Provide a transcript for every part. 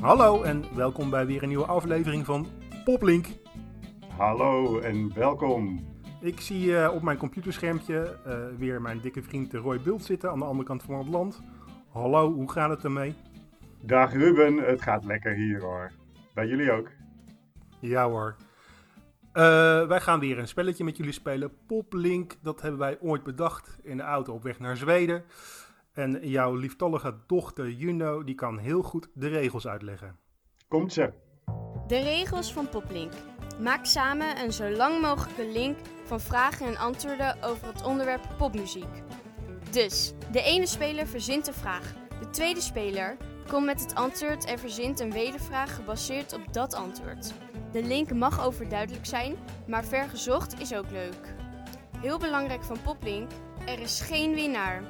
Hallo en welkom bij weer een nieuwe aflevering van Poplink. Hallo en welkom. Ik zie uh, op mijn computerschermpje uh, weer mijn dikke vriend Roy Bult zitten aan de andere kant van het land. Hallo, hoe gaat het ermee? Dag Ruben, het gaat lekker hier hoor. Bij jullie ook? Ja hoor. Uh, wij gaan weer een spelletje met jullie spelen. Poplink, dat hebben wij ooit bedacht in de auto op weg naar Zweden. En jouw lieftallige dochter Juno, die kan heel goed de regels uitleggen. Komt ze. De regels van Poplink. Maak samen een zo lang mogelijke link van vragen en antwoorden over het onderwerp popmuziek. Dus, de ene speler verzint een vraag. De tweede speler komt met het antwoord en verzint een wedervraag gebaseerd op dat antwoord. De link mag overduidelijk zijn, maar vergezocht is ook leuk. Heel belangrijk van Poplink, er is geen winnaar.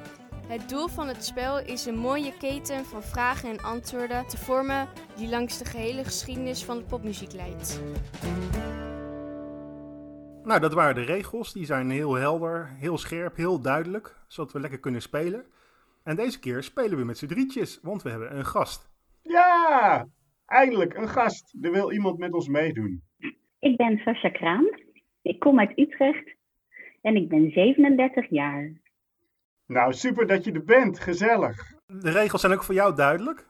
Het doel van het spel is een mooie keten van vragen en antwoorden te vormen die langs de gehele geschiedenis van de popmuziek leidt. Nou, dat waren de regels. Die zijn heel helder, heel scherp, heel duidelijk, zodat we lekker kunnen spelen. En deze keer spelen we met z'n drietjes, want we hebben een gast. Ja, eindelijk een gast. Er wil iemand met ons meedoen. Ik ben Sascha Kraan. Ik kom uit Utrecht en ik ben 37 jaar. Nou, super dat je er bent. Gezellig. De regels zijn ook voor jou duidelijk?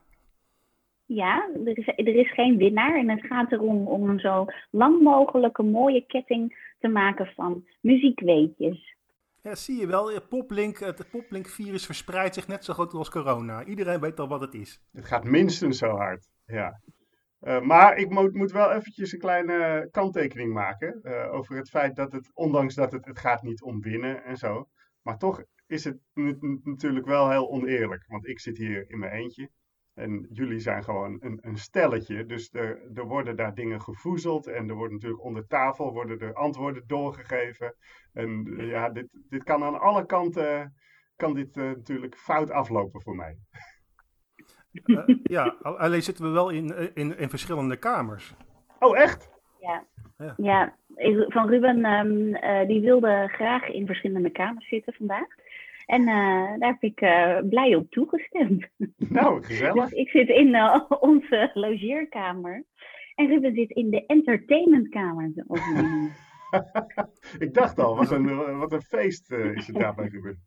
Ja, er is, er is geen winnaar en het gaat erom om een zo lang mogelijk een mooie ketting te maken van muziekweetjes. Ja, zie je wel. Poplink, het Poplink-virus verspreidt zich net zo goed als corona. Iedereen weet al wat het is. Het gaat minstens zo hard, ja. Uh, maar ik moet, moet, wel eventjes een kleine kanttekening maken uh, over het feit dat het, ondanks dat het, het gaat niet om winnen en zo, maar toch is het natuurlijk wel heel oneerlijk. Want ik zit hier in mijn eentje. En jullie zijn gewoon een, een stelletje. Dus er, er, worden daar dingen gevoezeld. En er wordt natuurlijk onder tafel worden er antwoorden doorgegeven. En ja, dit, dit kan aan alle kanten kan dit, uh, natuurlijk fout aflopen voor mij. Uh, ja, alleen zitten we wel in, in, in verschillende kamers. Oh, echt? Ja. Ja, ja van Ruben, um, uh, die wilde graag in verschillende kamers zitten vandaag. En uh, daar heb ik uh, blij op toegestemd. Nou, gezellig. dus ik zit in uh, onze logeerkamer. En Ruben zit in de entertainmentkamer. ik dacht al, wat een, wat een feest is het daarbij Ruben.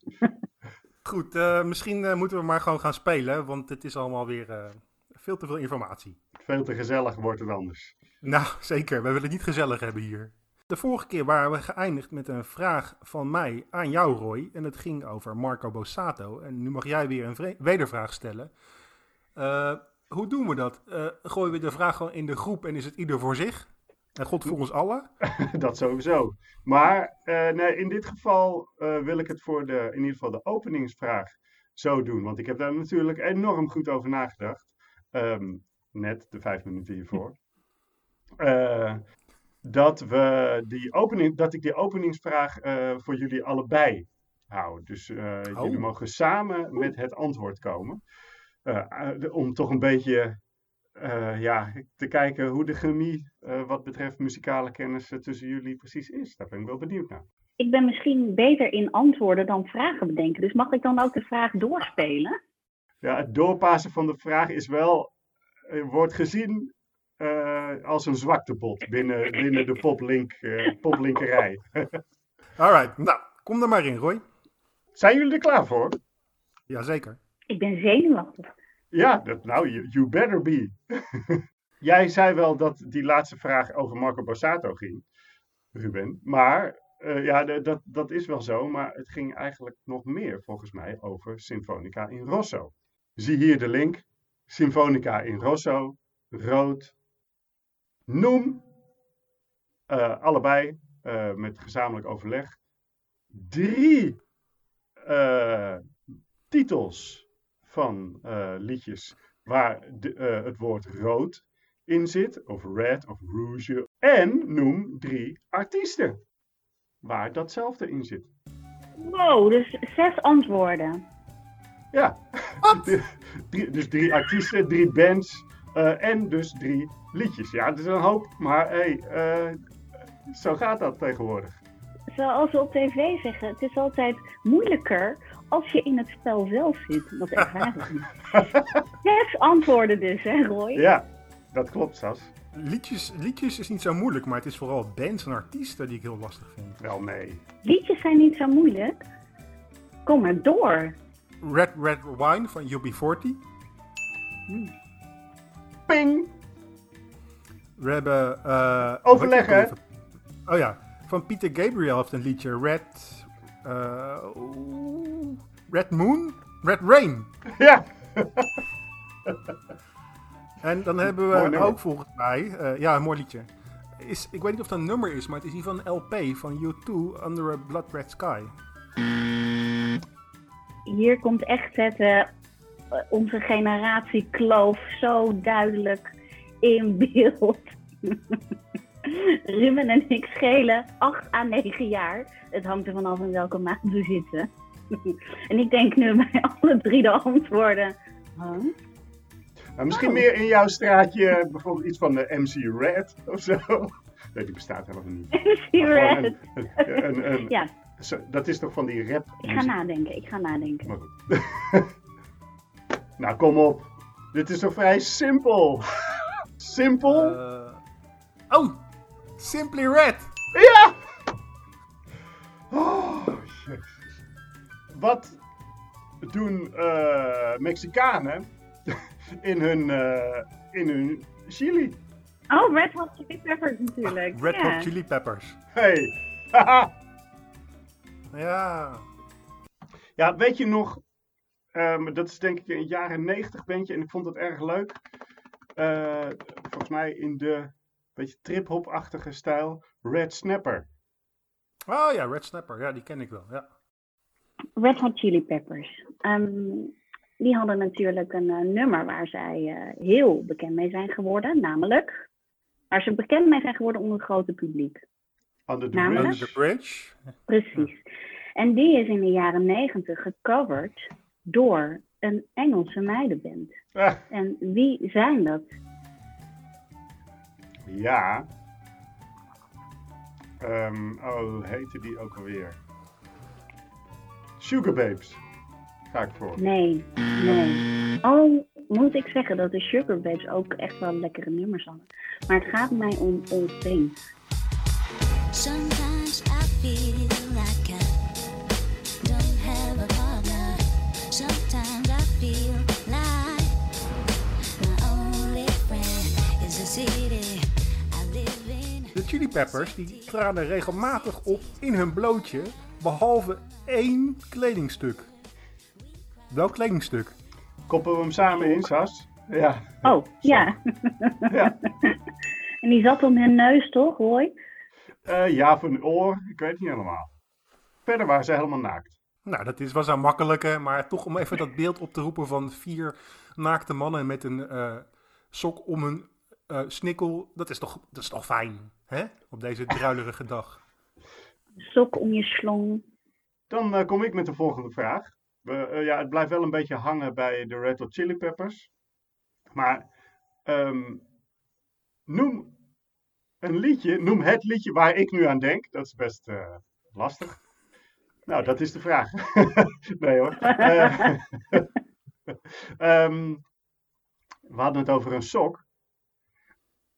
Goed, misschien moeten we maar gewoon gaan spelen, want het is allemaal weer veel te veel informatie. Veel te gezellig wordt het anders. Nou, zeker. We willen het niet gezellig hebben hier. De vorige keer waren we geëindigd met een vraag van mij aan jou, Roy. En het ging over Marco Bossato. En nu mag jij weer een wedervraag stellen. Uh, hoe doen we dat? Uh, gooien we de vraag gewoon in de groep en is het ieder voor zich? En God voor ons allen? dat sowieso. Maar uh, nee, in dit geval wil ik het voor de, in ieder geval de openingsvraag zo doen. Want ik heb daar natuurlijk enorm goed over nagedacht. Um, net de vijf minuten hiervoor. Uh, dat, we die opening, dat ik die openingsvraag uh, voor jullie allebei hou. Dus uh, oh. jullie mogen samen met het antwoord komen. Uh, om toch een beetje ja, te kijken hoe de chemie wat betreft muzikale kennis tussen jullie precies is. Daar ben ik wel benieuwd naar. Ik ben misschien beter in antwoorden dan vragen bedenken. Dus mag ik dan ook de vraag doorspelen? Ja, het doorpassen van de vraag is wel, wordt gezien als een zwaktebot binnen, binnen de poplink, uh, poplinkerij. Alright, nou, kom er maar in, Roy. Zijn jullie er klaar voor? Jazeker. Ik ben zenuwachtig. Ja, dat, nou, you, you better be. Jij zei wel dat die laatste vraag over Marco Borsato ging, Ruben. Maar uh, ja, dat, dat is wel zo. Maar het ging eigenlijk nog meer, volgens mij, over Sinfonica in Rosso. Zie hier de link. Sinfonica in Rosso, rood, Noem uh, allebei uh, met gezamenlijk overleg drie uh, titels van liedjes waar de, het woord rood in zit, of red of rouge. En noem drie artiesten waar datzelfde in zit. Wow, dus zes antwoorden. Ja, dus drie artiesten, drie bands en dus drie liedjes. Ja, het is een hoop, maar hey, uh, zo gaat dat tegenwoordig. Zoals we op tv zeggen, het is altijd moeilijker als je in het spel zelf zit. Dat ervaar ik niet. Zes antwoorden dus, hè Roy? Ja, dat klopt, Sas. Liedjes, liedjes is niet zo moeilijk, maar het is vooral bands en artiesten die ik heel lastig vind. Wel, nee. Liedjes zijn niet zo moeilijk. Kom maar door. Red Red Wine van UB40. Ping! We hebben... eh, Overleggen, Oh ja, van Peter Gabriel heeft een liedje. Red... eh, Red Moon? Red Rain. Ja! En dan hebben Mooi we nummer. ook volgens mij... eh, ja, een mooi liedje. Is, ik weet niet of dat een nummer is, maar het is geval een LP van U2, Under a Blood Red Sky. Hier komt echt het, onze generatie kloof zo duidelijk in beeld. Ruben en ik schelen 8 à 9 jaar. Het hangt er vanaf in welke maand we zitten. en ik denk nu bij alle drie de antwoorden. Huh? Nou, misschien Oh. meer in jouw straatje, bijvoorbeeld iets van de MC Red of zo. Nee, die bestaat helemaal niet. MC Red. een- een- een- een- Ja, zo- dat is toch van die rap? ik ga nadenken. Ik ga nadenken. Maar goed. Nou, kom op. Dit is toch vrij simpel? Simpel? Eh, oh, Simply Red. Ja! Oh, jezus. Wat doen eh, Mexicanen in hun, eh, in hun chili? Oh, Red Hot Chili Peppers natuurlijk. Red. Hot Chili Peppers. Hey. Ja. ja, weet je nog, ehm, dat is denk ik een jaren 90 bandje en ik vond het erg leuk. Eh, volgens mij in de beetje trip-hop-achtige stijl Red Snapper. Oh ja, Red Snapper. Ja, die ken ik wel. Ja. Red Hot Chili Peppers. Ehm, die hadden natuurlijk een eh, nummer waar zij eh, heel bekend mee zijn geworden. Namelijk, waar ze bekend mee zijn geworden onder het grote publiek. Under the Namelijk? Under Bridge. the Bridge. Precies. En die is in de jaren negentig gecoverd door een Engelse meidenband. Ah, En wie zijn dat? ja. Ehm, oh, hoe heette die ook alweer? Sugar Babes. Ga ik voor. Nee, nee. Oh, moet ik zeggen dat de Sugar Babes ook echt wel lekkere nummers hadden. Maar het gaat mij om All Things. Peppers die traden regelmatig op in hun blootje, behalve één kledingstuk. Welk kledingstuk? Koppelen we hem samen in, Sas? Ja. Oh, ja. Ja, En die zat om hun neus, toch, Roy? Eh, ja van een oor. Ik weet het niet helemaal. Verder waren ze helemaal naakt. Nou, dat is, was een makkelijke, maar toch om even dat beeld op te roepen van vier naakte mannen met een eh, sok om hun eh, snikkel. Dat is toch, dat is toch fijn, hè? Op deze druilerige dag. Sok om je slong. Dan eh, kom ik met de volgende vraag. We, eh, ja, het blijft wel een beetje hangen bij de Red Hot Chili Peppers. Maar ehm, noem een liedje, noem het liedje waar ik nu aan denk. Dat is best eh, lastig. Nou, dat is de vraag. nee hoor. Eh, ehm, we hadden het over een sok.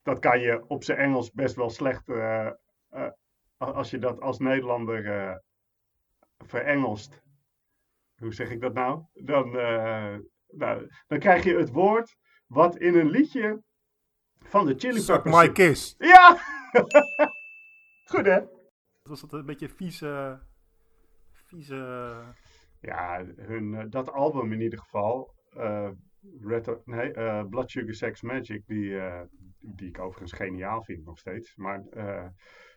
Dat kan je op zijn Engels best wel slecht, eh, eh, als je dat als Nederlander eh, verengelst. Hoe zeg ik dat nou? Dan, eh, nou? dan krijg je het woord wat in een liedje van de Chili Suck Peppers my kiss. Ja! Goed hè? Dat was dat een beetje vieze, vieze... Ja, hun, dat album in ieder geval. eh, Red, nee, eh, Blood Sugar Sex Magic, die, eh, die ik overigens geniaal vind nog steeds. Maar eh,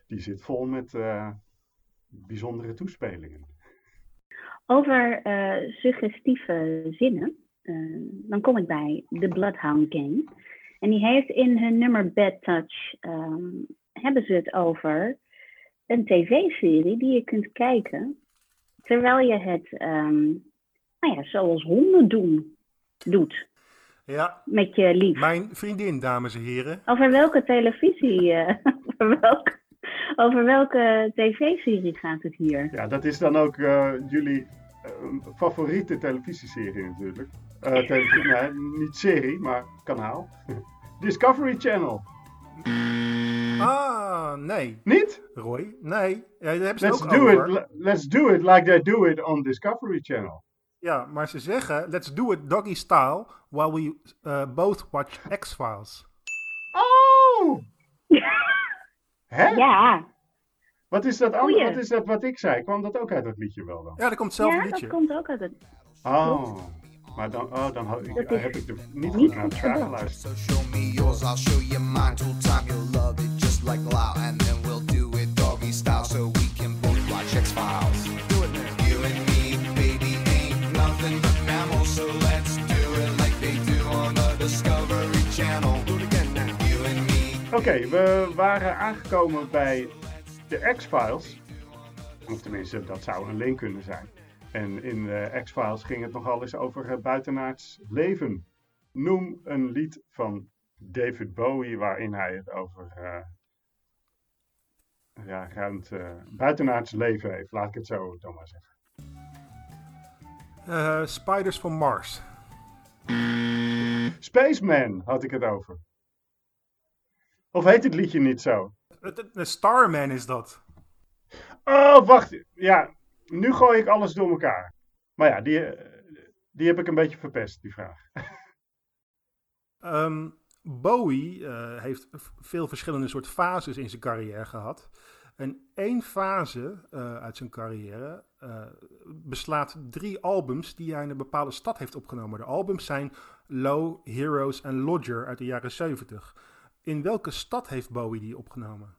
die zit vol met eh, bijzondere toespelingen. Over eh, suggestieve zinnen, dan kom ik bij de Bloodhound Gang. En die heeft in hun nummer Bad Touch, ehm, hebben ze het over een tv-serie die je kunt kijken terwijl je het, ehm, nou ja, zoals honden doen, doet Ja, met je lief. mijn vriendin, dames en heren. Over welke televisie, eh, over welke, over welke tv-serie gaat het hier? Ja, dat is dan ook eh, jullie een favoriete televisieserie natuurlijk. Eh televisie, nee, niet serie, maar kanaal. Discovery Channel. Ah, nee. Niet? Roy, nee. Ja, daar hebben ze Let's ook do, over. it, let's do it like they do it on Discovery Channel. Ja, maar ze zeggen, let's do it doggy style while we uh, both watch X-Files. Oh! Hè? Ja, Wat, is dat andere, Goeie. wat is dat wat ik zei? Kwam dat ook uit dat liedje wel dan? Ja, dat komt hetzelfde ja liedje. dat komt ook uit het... Oh. Maar dan, oh, dan ho- ik- heb ik er niet niet goed naar gedaan. geluisterd. So show me yours, I'll show you mine. Till time you'll love it just like loud. And then we'll do it doggy style so we can both watch X Oké, we waren aangekomen bij de X-Files. Of tenminste, dat zou een link kunnen zijn. En in de X-Files ging het nogal eens over buitenaards leven. Noem een lied van David Bowie waarin hij het over eh ja, ruimt, eh, buitenaards leven heeft. Laat ik het zo dan maar zeggen. Eh, Spiders from Mars. Spaceman had ik het over. Of heet het liedje niet zo? Starman is dat. Oh, wacht. Ja, nu gooi ik alles door elkaar. Maar ja, die, die heb ik een beetje verpest, die vraag. Ehm, Bowie eh, heeft veel verschillende soort fases in zijn carrière gehad. En één fase eh, uit zijn carrière eh, beslaat drie albums die hij in een bepaalde stad heeft opgenomen. De albums zijn Low, Heroes en Lodger uit de jaren 70. In welke stad heeft Bowie die opgenomen?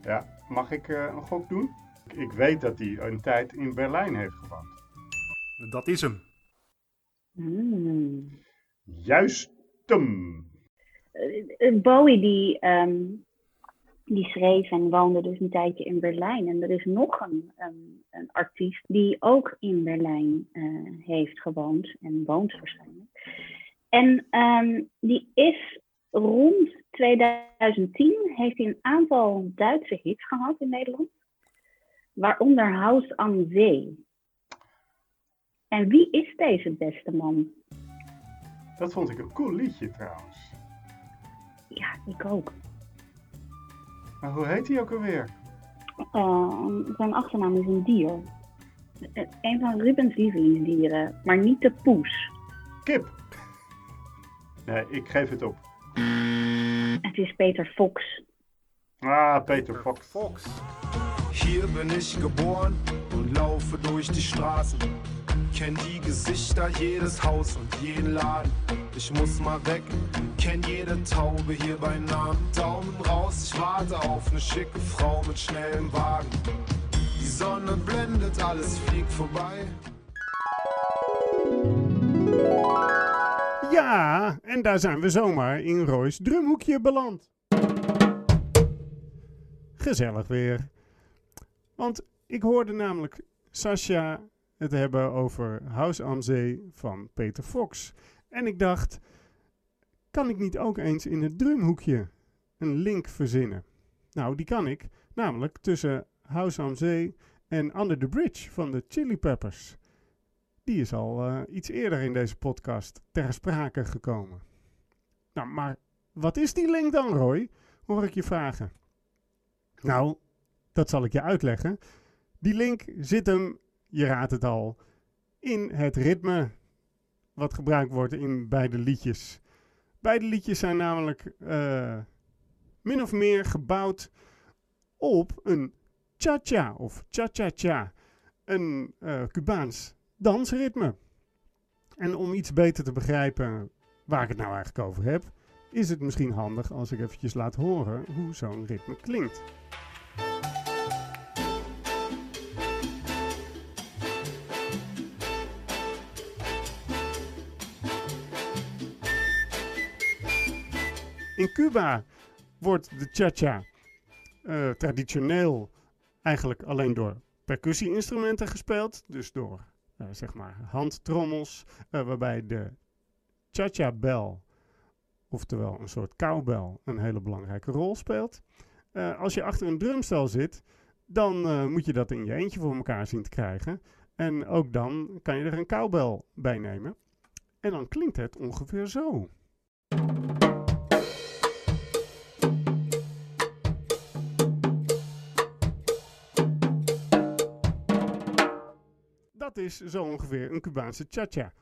Ja, mag ik eh, een gok doen? Ik weet dat hij een tijd in Berlijn heeft gewoond. Dat is hem. Hmm. Juist hem. Eh, eh, Bowie die, ehm, die schreef en woonde dus een tijdje in Berlijn. En er is nog een, een, een artiest die ook in Berlijn eh, heeft gewoond en woont waarschijnlijk. En ehm, die is rond 2010 heeft hij een aantal Duitse hits gehad in Nederland. Waaronder House am Zee. En wie is deze beste man? Dat vond ik een cool liedje trouwens. Ja, ik ook. Maar hoe heet hij ook alweer? Eh, zijn achternaam is een dier. Eh, Een van Rubens lievelingsdieren, maar niet de poes. Kip. Nee, ik geef het op. Het is Peter Fox. Ah, Peter Fox. Fox. Hier bin ich geboren und laufe durch die Straßen. Kenn die Gesichter, jedes Haus und jeden Laden. Ich muss mal weg, kenn jede Taube hier bei Namen. Daumen raus, ich warte auf eine schicke Frau mit schnellem Wagen. Die Sonne blendet, alles fliegt vorbei. Ja, en daar zijn we zomaar in Roy's drumhoekje beland. Gezellig weer. Want ik hoorde namelijk Sascha het hebben over House am Zee van Peter Fox. En ik dacht, kan ik niet ook eens in het drumhoekje een link verzinnen? Nou, die kan ik. Namelijk tussen House am Zee en Under the Bridge van de Chili Peppers. Die is al eh, iets eerder in deze podcast ter sprake gekomen. Nou, maar wat is die link dan, Roy? Hoor ik je vragen. Nou, dat zal ik je uitleggen. Die link zit hem, je raadt het al, in het ritme wat gebruikt wordt in beide liedjes. Beide liedjes zijn namelijk eh, min of meer gebouwd op een cha-cha of cha-cha-cha. Een eh, Cubaans dansritme. En om iets beter te begrijpen waar ik het nou eigenlijk over heb, is het misschien handig als ik eventjes laat horen hoe zo'n ritme klinkt. In Cuba wordt de cha-cha eh, traditioneel eigenlijk alleen door percussie-instrumenten gespeeld. Dus door zeg maar handtrommels, eh, waarbij de cha-cha-bel, oftewel een soort cowbell, een hele belangrijke rol speelt. Eh, als je achter een drumstel zit, dan eh, moet je dat in je eentje voor elkaar zien te krijgen. En ook dan kan je er een cowbell bij nemen. En dan klinkt het ongeveer zo. Is zo ongeveer een Cubaanse cha-cha.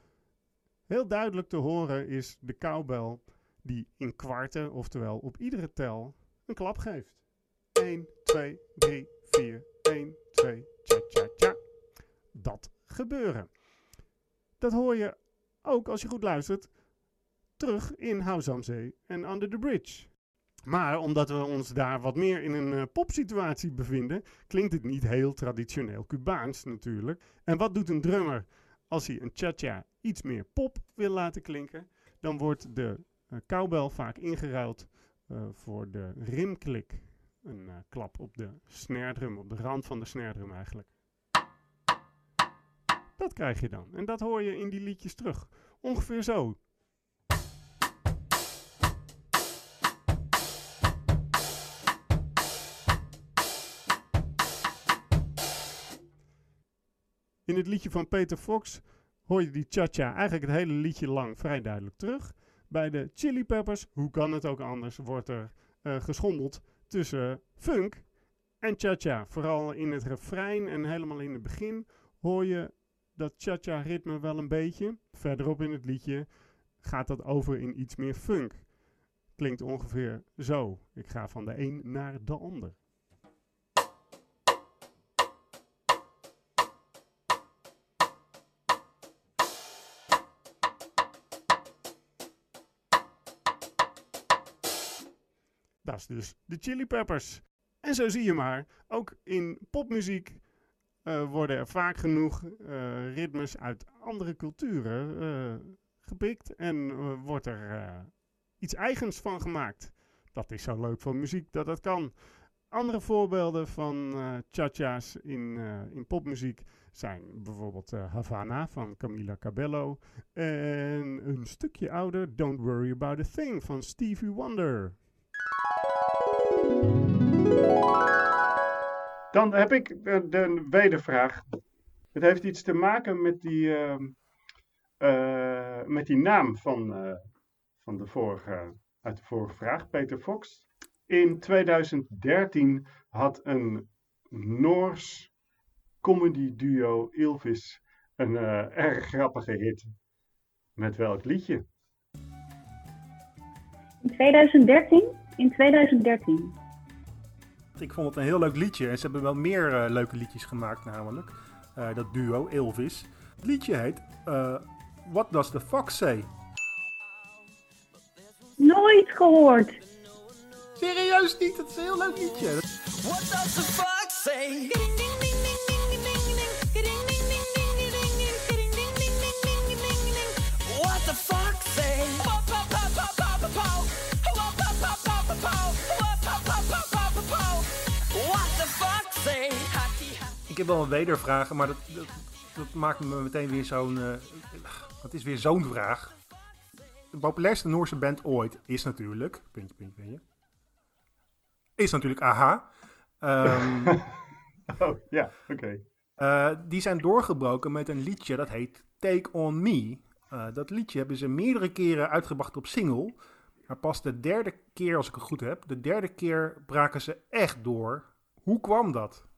Heel duidelijk te horen is de cowbell die in kwarten, oftewel op iedere tel, een klap geeft. 1, 2, 3, 4, 1, 2, cha-cha-cha. Dat gebeuren. Dat hoor je ook, als je goed luistert, terug in House am Zee en Under the Bridge. Maar omdat we ons daar wat meer in een eh, popsituatie bevinden, klinkt het niet heel traditioneel Cubaans natuurlijk. En wat doet een drummer als hij een cha-cha iets meer pop wil laten klinken? Dan wordt de uh, cowbell vaak ingeruild uh, voor de rimklik. Een uh, klap op de snare drum, op de rand van de snare drum eigenlijk. Dat krijg je dan. En dat hoor je in die liedjes terug. Ongeveer zo. In het liedje van Peter Fox hoor je die cha-cha eigenlijk het hele liedje lang vrij duidelijk terug. Bij de Chili Peppers, hoe kan het ook anders, wordt er uh, geschommeld tussen funk en cha-cha. Vooral in het refrein en helemaal in het begin hoor je dat cha-cha ritme wel een beetje. Verderop in het liedje gaat dat over in iets meer funk. Klinkt ongeveer zo. Ik ga van de een naar de ander. Dat is dus de Chili Peppers. En zo zie je maar, ook in popmuziek uh, worden er vaak genoeg uh, ritmes uit andere culturen uh, gepikt en wordt er iets eigens van gemaakt. Dat is zo leuk van muziek dat dat kan. Andere voorbeelden van cha-cha's in, in popmuziek zijn bijvoorbeeld Havana van Camila Cabello en een stukje ouder Don't Worry About a Thing van Stevie Wonder. Dan heb ik de, de wedervraag. Het heeft iets te maken met die, uh, uh, met die naam van, uh, van de vorige, uit de vorige vraag, Peter Fox. In 2013 had een Noors comedy duo Ilvis een eh, erg grappige hit. Met welk liedje? In 2013? In 2013. Ik vond het een heel leuk liedje. En ze hebben wel meer uh, leuke liedjes gemaakt namelijk. Uh, dat duo, Elvis. Het liedje heet uh, What Does the Fox Say? Nooit gehoord. Serieus niet? Het is een heel leuk liedje. What does the fox say? Ik heb wel een wedervraag, maar dat, dat, dat maakt me meteen weer zo'n. Uh, het is weer zo'n vraag. De populairste Noorse band ooit is natuurlijk. Puntje, puntje, puntje. Is natuurlijk AHA. Um, oh, ja, oké. Okay. Uh, die zijn doorgebroken met een liedje dat heet Take On Me. Uh, dat liedje hebben ze meerdere keren uitgebracht op single. Maar pas de derde keer, als ik het goed heb, de derde keer braken ze echt door. Hoe kwam dat?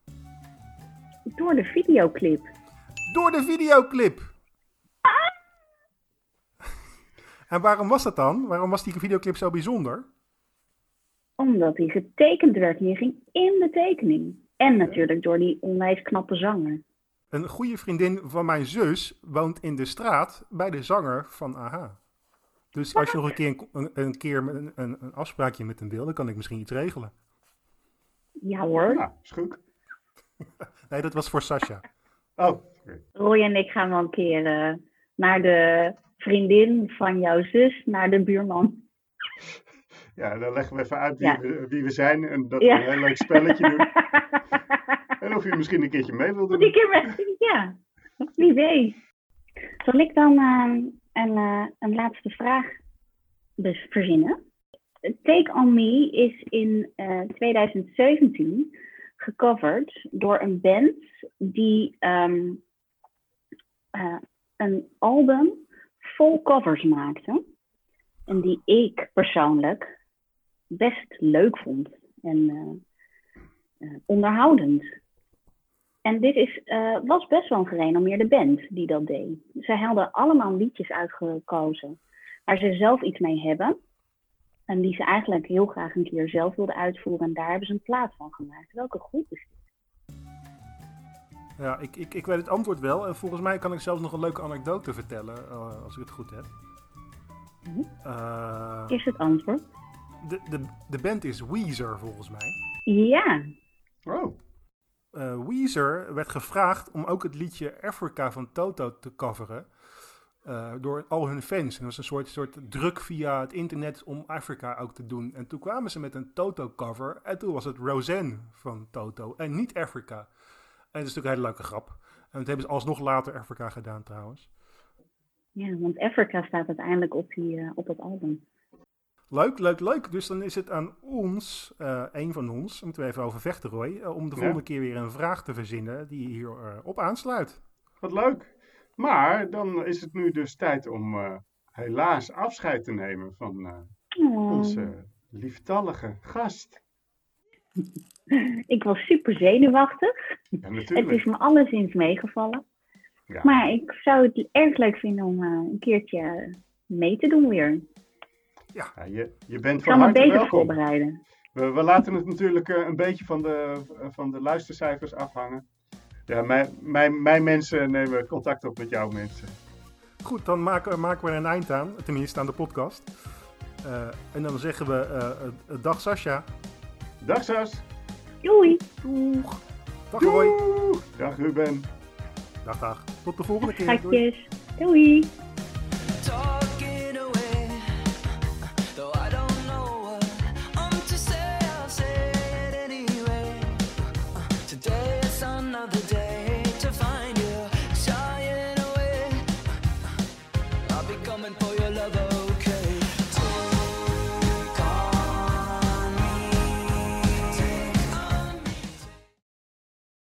Door de videoclip. Door de videoclip! Ah! en waarom was dat dan? Waarom was die videoclip zo bijzonder? Omdat hij getekend werd. Je ging in de tekening. En natuurlijk door die onwijs knappe zanger. Een goede vriendin van mijn zus woont in de straat bij de zanger van AHA. Dus als je nog een keer een, een, keer een, een, een afspraakje met hem wil, dan kan ik misschien iets regelen. Ja hoor. Ja, is goed. nee, dat was voor Sascha. Oh, okay. Roy en ik gaan wel een keer uh, naar de vriendin van jouw zus, naar de buurman. Ja, dan leggen we even uit wie, ja. we, wie we zijn en dat ja. we een heel leuk spelletje doen. en of je misschien een keertje mee wilt doen. Een keer mee, ja. Wie weet. Zal ik dan uh, een, uh, een laatste vraag dus verzinnen? Take On Me is in uh, 2017 gecoverd door een band die ehm, eh, een album vol covers maakte. En die ik persoonlijk best leuk vond en eh, eh, onderhoudend. En dit is, was best wel een gerenommeerde band die dat deed. Ze hadden allemaal liedjes uitgekozen waar ze zelf iets mee hebben. En die ze eigenlijk heel graag een keer zelf wilden uitvoeren. En daar hebben ze een plaat van gemaakt. Welke groep is dit? Ja, ik, ik, ik weet het antwoord wel. En volgens mij kan ik zelfs nog een leuke anekdote vertellen, eh, als ik het goed heb. Mhm. Eh, Is het antwoord? de, de, de band is Weezer, volgens mij. Ja. Oh, Eh, Weezer werd gevraagd om ook het liedje Africa van Toto te coveren. Eh, door al hun fans. En dat was een soort, soort druk via het internet om Afrika ook te doen. En toen kwamen ze met een Toto-cover. En toen was het Roseanne van Toto. En niet Africa. En dat is natuurlijk een hele leuke grap. En dat hebben ze alsnog later Afrika gedaan trouwens. Ja, want Africa staat uiteindelijk op, die, eh, op dat album. Leuk, leuk, leuk. Dus dan is het aan ons, eh een van ons, daar moeten we even over vechten, Roy, om de Ja. volgende keer weer een vraag te verzinnen die hierop op aansluit. wat leuk. Maar dan is het nu dus tijd om eh, helaas afscheid te nemen van eh, Oh, onze lieftallige gast. Ik was super zenuwachtig. Ja, Het is me alleszins meegevallen. Ja. Maar ik zou het erg leuk vinden om eh, een keertje mee te doen weer. Ja, je, je bent van harte beter welkom. voorbereiden. We, we laten het natuurlijk een beetje van de, van de luistercijfers afhangen. Ja, mijn, mijn, mijn mensen nemen contact op met jouw mensen. Goed, dan maken, maken we er een eind aan, tenminste aan de podcast. Eh, en dan zeggen we eh, eh, dag Sascha. Dag Sas. Doei! Doeg. Dag Roy. Doeg. Dag Ruben. Dag, dag. Tot de volgende keer. Doei. Doei!